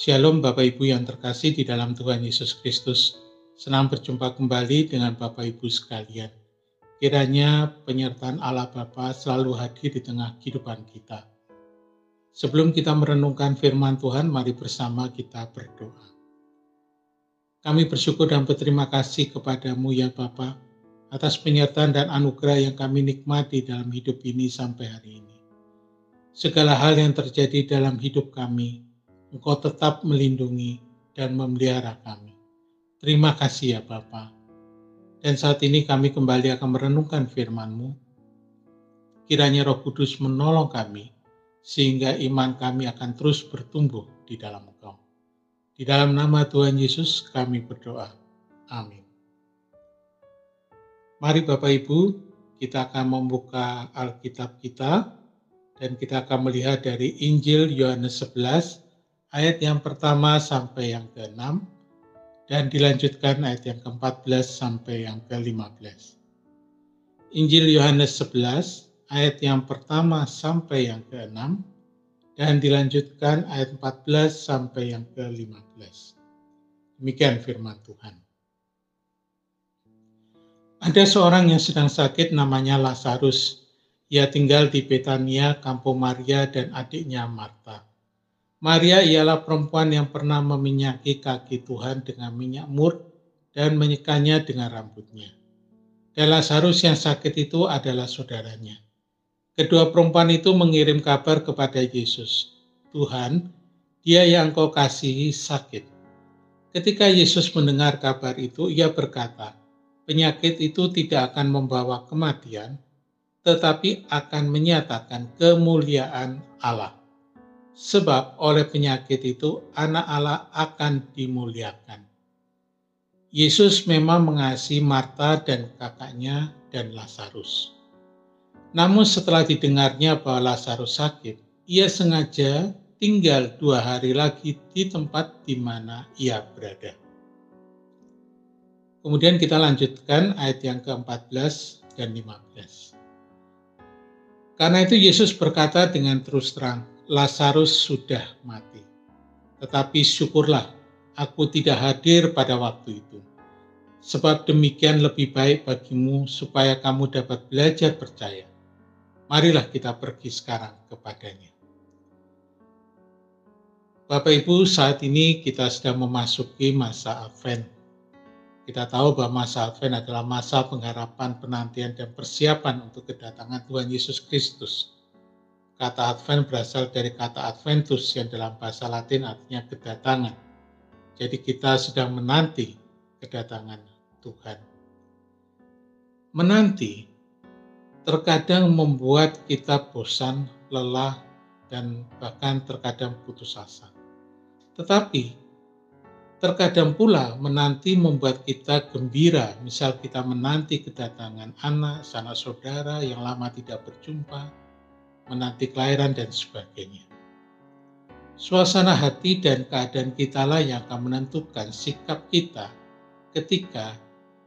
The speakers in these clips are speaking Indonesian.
Shalom Bapak Ibu yang terkasih di dalam Tuhan Yesus Kristus. Senang berjumpa kembali dengan Bapak Ibu sekalian. Kiranya penyertaan Allah Bapa selalu hadir di tengah kehidupan kita. Sebelum kita merenungkan firman Tuhan, mari bersama kita berdoa. Kami bersyukur dan berterima kasih kepadamu ya Bapa atas penyertaan dan anugerah yang kami nikmati dalam hidup ini sampai hari ini. Segala hal yang terjadi dalam hidup kami, Engkau tetap melindungi dan memelihara kami. Terima kasih ya Bapa. Dan saat ini kami kembali akan merenungkan firman-Mu. Kiranya Roh Kudus menolong kami, sehingga iman kami akan terus bertumbuh di dalam Engkau. Di dalam nama Tuhan Yesus kami berdoa. Amin. Mari Bapak Ibu, kita akan membuka Alkitab kita dan kita akan melihat dari Injil Yohanes 11 ayat yang pertama sampai yang ke-6 dan dilanjutkan ayat yang ke-14 sampai yang ke-15. Injil Yohanes 11 ayat yang pertama sampai yang ke-6 dan dilanjutkan ayat 14 sampai yang ke-15. Demikian firman Tuhan. Ada seorang yang sedang sakit namanya Lazarus. Ia tinggal di Betania, kampung Maria dan adiknya Marta. Maria ialah perempuan yang pernah meminyaki kaki Tuhan dengan minyak mur dan menyekanya dengan rambutnya. Dan Lazarus yang sakit itu adalah saudaranya. Kedua perempuan itu mengirim kabar kepada Yesus, Tuhan, dia yang kau kasihi sakit. Ketika Yesus mendengar kabar itu, ia berkata, penyakit itu tidak akan membawa kematian, tetapi akan menyatakan kemuliaan Allah sebab oleh penyakit itu anak Allah akan dimuliakan. Yesus memang mengasihi Marta dan kakaknya dan Lazarus. Namun setelah didengarnya bahwa Lazarus sakit, ia sengaja tinggal dua hari lagi di tempat di mana ia berada. Kemudian kita lanjutkan ayat yang ke-14 dan 15. Karena itu Yesus berkata dengan terus terang, Lazarus sudah mati. Tetapi syukurlah aku tidak hadir pada waktu itu. Sebab demikian lebih baik bagimu supaya kamu dapat belajar percaya. Marilah kita pergi sekarang kepadanya. Bapak Ibu, saat ini kita sedang memasuki masa Advent. Kita tahu bahwa masa Advent adalah masa pengharapan, penantian, dan persiapan untuk kedatangan Tuhan Yesus Kristus Kata Advent berasal dari kata Adventus yang dalam bahasa Latin artinya kedatangan. Jadi kita sedang menanti kedatangan Tuhan. Menanti terkadang membuat kita bosan, lelah, dan bahkan terkadang putus asa. Tetapi terkadang pula menanti membuat kita gembira, misal kita menanti kedatangan anak, sanak saudara yang lama tidak berjumpa, menanti kelahiran dan sebagainya. Suasana hati dan keadaan kita lah yang akan menentukan sikap kita ketika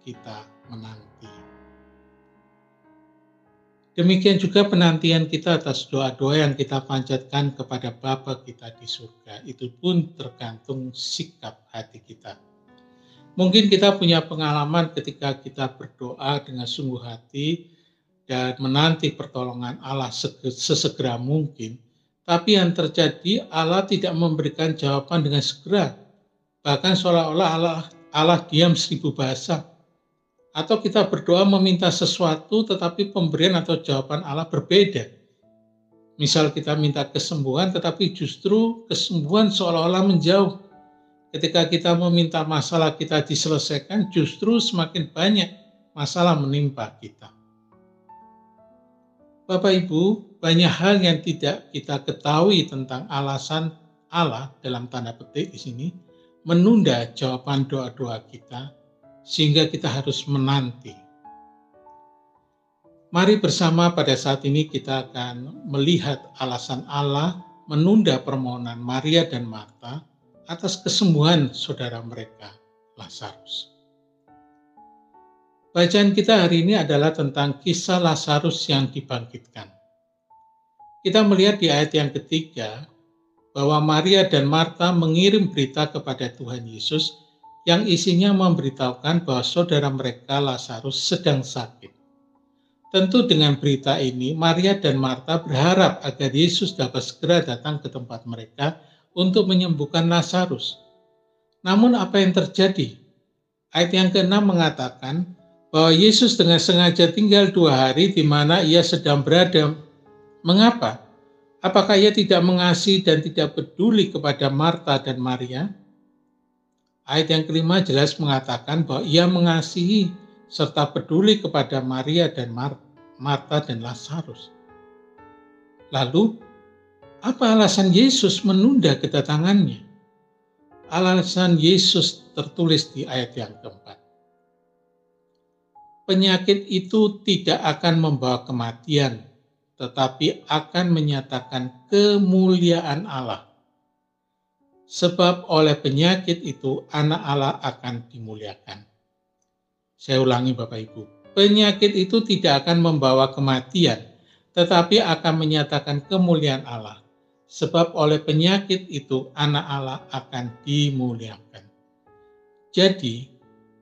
kita menanti. Demikian juga penantian kita atas doa-doa yang kita panjatkan kepada Bapa kita di surga. Itu pun tergantung sikap hati kita. Mungkin kita punya pengalaman ketika kita berdoa dengan sungguh hati, dan menanti pertolongan Allah sesegera mungkin, tapi yang terjadi Allah tidak memberikan jawaban dengan segera. Bahkan seolah-olah Allah, Allah diam seribu bahasa. Atau kita berdoa meminta sesuatu tetapi pemberian atau jawaban Allah berbeda. Misal kita minta kesembuhan tetapi justru kesembuhan seolah-olah menjauh. Ketika kita meminta masalah kita diselesaikan justru semakin banyak masalah menimpa kita. Bapak Ibu, banyak hal yang tidak kita ketahui tentang alasan Allah dalam tanda petik di sini menunda jawaban doa-doa kita sehingga kita harus menanti. Mari bersama pada saat ini kita akan melihat alasan Allah menunda permohonan Maria dan Marta atas kesembuhan saudara mereka, Lazarus. Bacaan kita hari ini adalah tentang kisah Lazarus yang dibangkitkan. Kita melihat di ayat yang ketiga bahwa Maria dan Marta mengirim berita kepada Tuhan Yesus yang isinya memberitahukan bahwa saudara mereka Lazarus sedang sakit. Tentu dengan berita ini, Maria dan Marta berharap agar Yesus dapat segera datang ke tempat mereka untuk menyembuhkan Lazarus. Namun apa yang terjadi? Ayat yang ke-6 mengatakan Yesus dengan sengaja tinggal dua hari di mana ia sedang berada. Mengapa? Apakah ia tidak mengasihi dan tidak peduli kepada Marta dan Maria? Ayat yang kelima jelas mengatakan bahwa ia mengasihi serta peduli kepada Maria dan Marta dan Lazarus. Lalu, apa alasan Yesus menunda kedatangannya? Alasan Yesus tertulis di ayat yang keempat penyakit itu tidak akan membawa kematian, tetapi akan menyatakan kemuliaan Allah. Sebab oleh penyakit itu anak Allah akan dimuliakan. Saya ulangi Bapak Ibu, penyakit itu tidak akan membawa kematian, tetapi akan menyatakan kemuliaan Allah. Sebab oleh penyakit itu anak Allah akan dimuliakan. Jadi,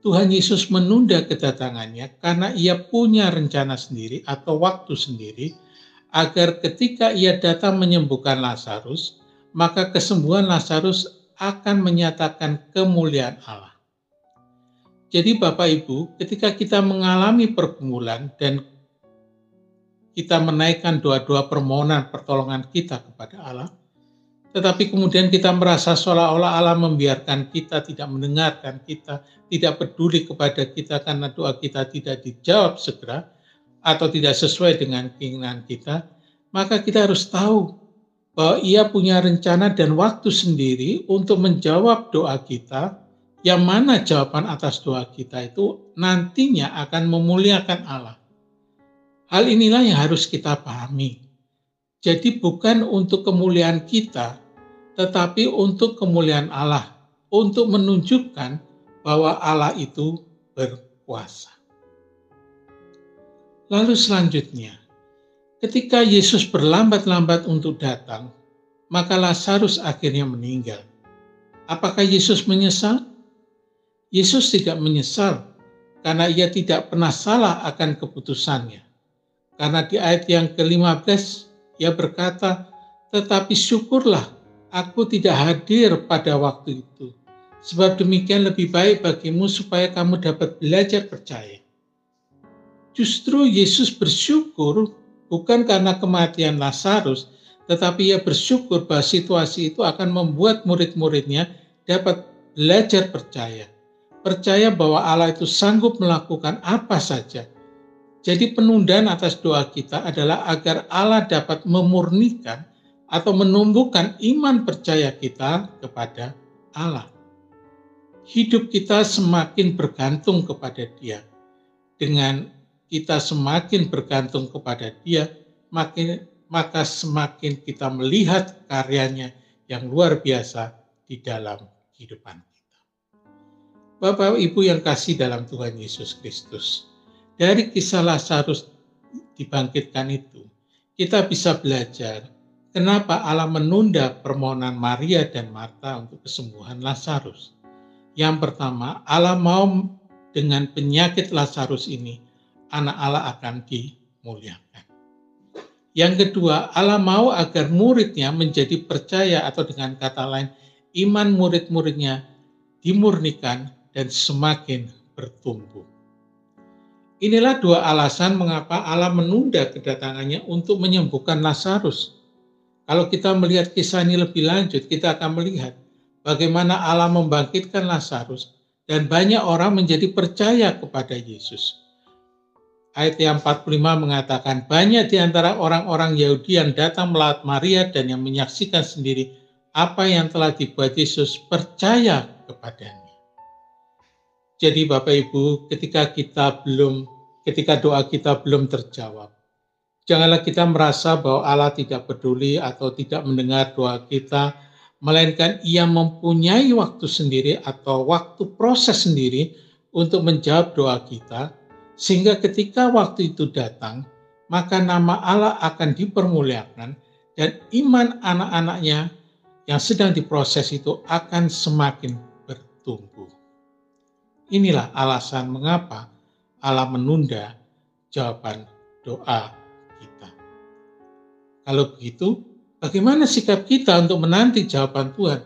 Tuhan Yesus menunda kedatangannya karena ia punya rencana sendiri atau waktu sendiri agar ketika ia datang menyembuhkan Lazarus, maka kesembuhan Lazarus akan menyatakan kemuliaan Allah. Jadi Bapak Ibu, ketika kita mengalami pergumulan dan kita menaikkan doa-doa permohonan pertolongan kita kepada Allah, tetapi kemudian kita merasa seolah-olah Allah membiarkan kita, tidak mendengarkan kita, tidak peduli kepada kita karena doa kita tidak dijawab segera atau tidak sesuai dengan keinginan kita, maka kita harus tahu bahwa ia punya rencana dan waktu sendiri untuk menjawab doa kita, yang mana jawaban atas doa kita itu nantinya akan memuliakan Allah. Hal inilah yang harus kita pahami. Jadi bukan untuk kemuliaan kita, tetapi untuk kemuliaan Allah, untuk menunjukkan bahwa Allah itu berkuasa. Lalu selanjutnya, ketika Yesus berlambat-lambat untuk datang, maka Lazarus akhirnya meninggal. Apakah Yesus menyesal? Yesus tidak menyesal karena ia tidak pernah salah akan keputusannya. Karena di ayat yang ke-15 ia berkata, "Tetapi syukurlah aku tidak hadir pada waktu itu. Sebab demikian lebih baik bagimu supaya kamu dapat belajar percaya. Justru Yesus bersyukur bukan karena kematian Lazarus, tetapi ia bersyukur bahwa situasi itu akan membuat murid-muridnya dapat belajar percaya. Percaya bahwa Allah itu sanggup melakukan apa saja. Jadi penundaan atas doa kita adalah agar Allah dapat memurnikan atau menumbuhkan iman percaya kita kepada Allah. Hidup kita semakin bergantung kepada Dia. Dengan kita semakin bergantung kepada Dia, makin maka semakin kita melihat karyanya yang luar biasa di dalam kehidupan kita. Bapak Ibu yang kasih dalam Tuhan Yesus Kristus, dari kisah Lazarus dibangkitkan itu, kita bisa belajar Kenapa Allah menunda permohonan Maria dan Marta untuk kesembuhan Lazarus? Yang pertama, Allah mau dengan penyakit Lazarus ini, anak Allah akan dimuliakan. Yang kedua, Allah mau agar muridnya menjadi percaya atau dengan kata lain, iman murid-muridnya dimurnikan dan semakin bertumbuh. Inilah dua alasan mengapa Allah menunda kedatangannya untuk menyembuhkan Lazarus kalau kita melihat kisah ini lebih lanjut, kita akan melihat bagaimana Allah membangkitkan Lazarus dan banyak orang menjadi percaya kepada Yesus. Ayat yang 45 mengatakan, banyak di antara orang-orang Yahudi yang datang melihat Maria dan yang menyaksikan sendiri apa yang telah dibuat Yesus percaya kepadanya. Jadi Bapak Ibu, ketika kita belum, ketika doa kita belum terjawab, Janganlah kita merasa bahwa Allah tidak peduli atau tidak mendengar doa kita, melainkan Ia mempunyai waktu sendiri atau waktu proses sendiri untuk menjawab doa kita, sehingga ketika waktu itu datang, maka nama Allah akan dipermuliakan dan iman anak-anaknya yang sedang diproses itu akan semakin bertumbuh. Inilah alasan mengapa Allah menunda jawaban doa. Kalau begitu, bagaimana sikap kita untuk menanti jawaban Tuhan?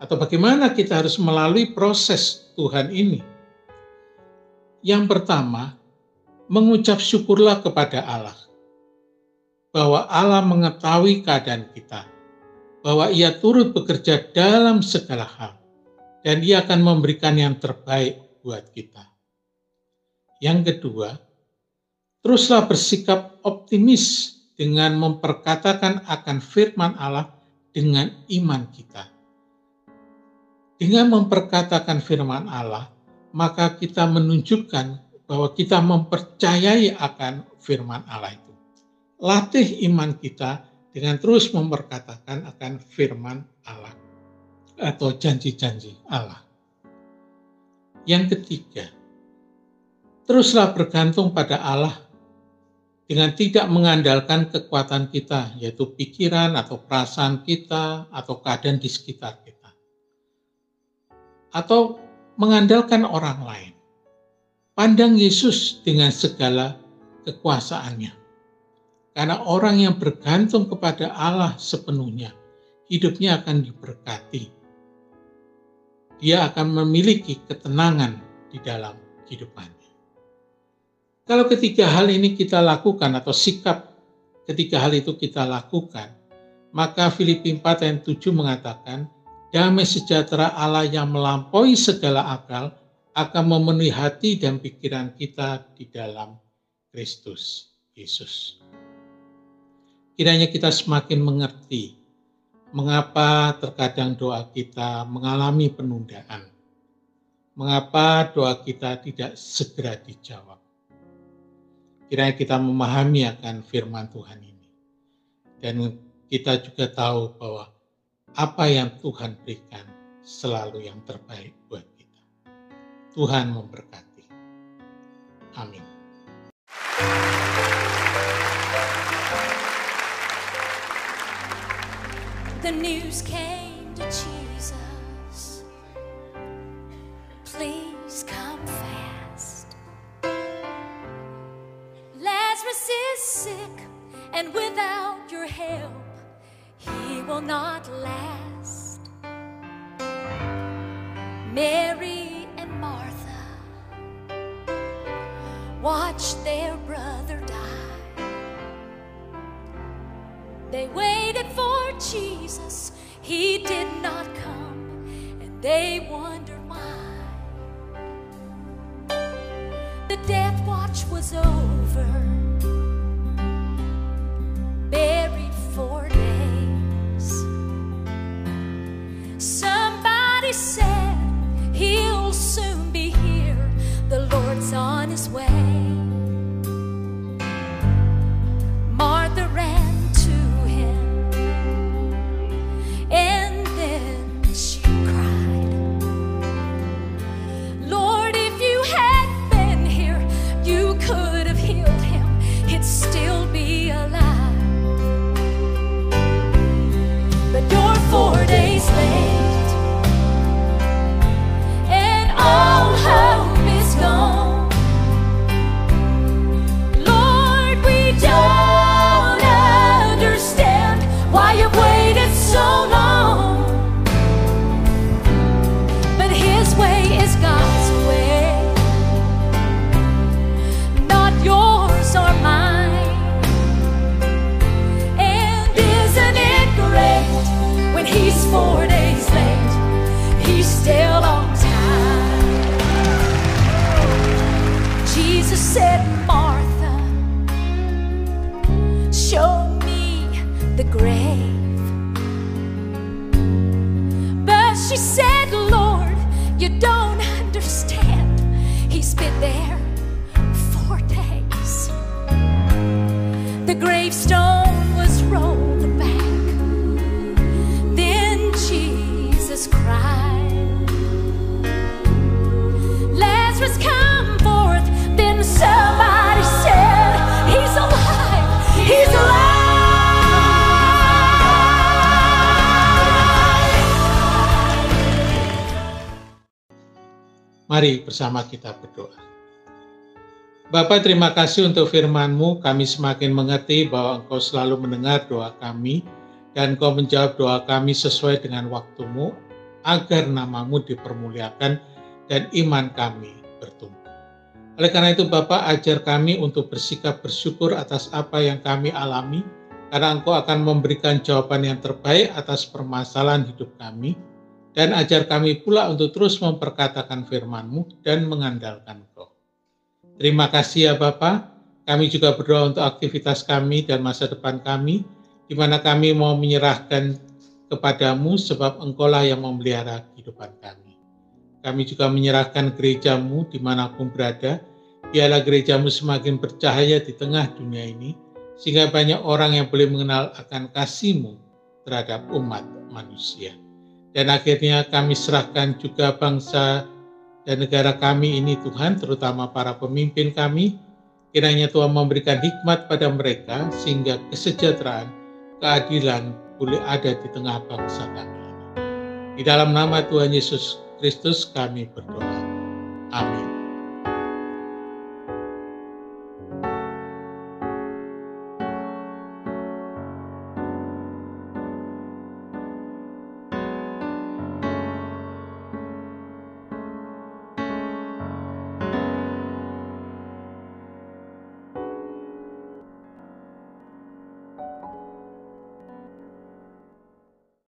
Atau bagaimana kita harus melalui proses Tuhan ini? Yang pertama, mengucap syukurlah kepada Allah. Bahwa Allah mengetahui keadaan kita bahwa ia turut bekerja dalam segala hal dan ia akan memberikan yang terbaik buat kita. Yang kedua, teruslah bersikap optimis dengan memperkatakan akan firman Allah dengan iman kita. Dengan memperkatakan firman Allah, maka kita menunjukkan bahwa kita mempercayai akan firman Allah itu. Latih iman kita dengan terus memperkatakan akan firman Allah atau janji-janji Allah. Yang ketiga, teruslah bergantung pada Allah dengan tidak mengandalkan kekuatan kita, yaitu pikiran atau perasaan kita atau keadaan di sekitar kita. Atau mengandalkan orang lain. Pandang Yesus dengan segala kekuasaannya karena orang yang bergantung kepada Allah sepenuhnya, hidupnya akan diberkati. Dia akan memiliki ketenangan di dalam kehidupannya. Kalau ketiga hal ini kita lakukan atau sikap ketiga hal itu kita lakukan, maka Filipi 4 ayat 7 mengatakan, damai sejahtera Allah yang melampaui segala akal akan memenuhi hati dan pikiran kita di dalam Kristus Yesus kiranya kita semakin mengerti mengapa terkadang doa kita mengalami penundaan. Mengapa doa kita tidak segera dijawab. Kiranya kita memahami akan firman Tuhan ini. Dan kita juga tahu bahwa apa yang Tuhan berikan selalu yang terbaik buat kita. Tuhan memberkati. Amin. the news came to Jesus. And without your help, he will not last. Mary and Martha watched their brother die. They waited for Jesus, he did not come, and they wondered why. The death watch was over, grave. But she said, Mari bersama kita berdoa. Bapak terima kasih untuk firman-Mu, kami semakin mengerti bahwa Engkau selalu mendengar doa kami, dan Engkau menjawab doa kami sesuai dengan waktu-Mu, agar namamu dipermuliakan dan iman kami bertumbuh. Oleh karena itu Bapak ajar kami untuk bersikap bersyukur atas apa yang kami alami, karena Engkau akan memberikan jawaban yang terbaik atas permasalahan hidup kami, dan ajar kami pula untuk terus memperkatakan firman-Mu dan mengandalkan Engkau. Terima kasih ya Bapak, kami juga berdoa untuk aktivitas kami dan masa depan kami, di mana kami mau menyerahkan kepadamu sebab engkaulah yang memelihara kehidupan kami. Kami juga menyerahkan gerejamu di mana pun berada, biarlah gerejamu semakin bercahaya di tengah dunia ini, sehingga banyak orang yang boleh mengenal akan kasihmu terhadap umat manusia. Dan akhirnya kami serahkan juga bangsa dan negara kami ini Tuhan, terutama para pemimpin kami, kiranya Tuhan memberikan hikmat pada mereka sehingga kesejahteraan keadilan boleh ada di tengah bangsa kami. Di dalam nama Tuhan Yesus Kristus kami berdoa. Amin.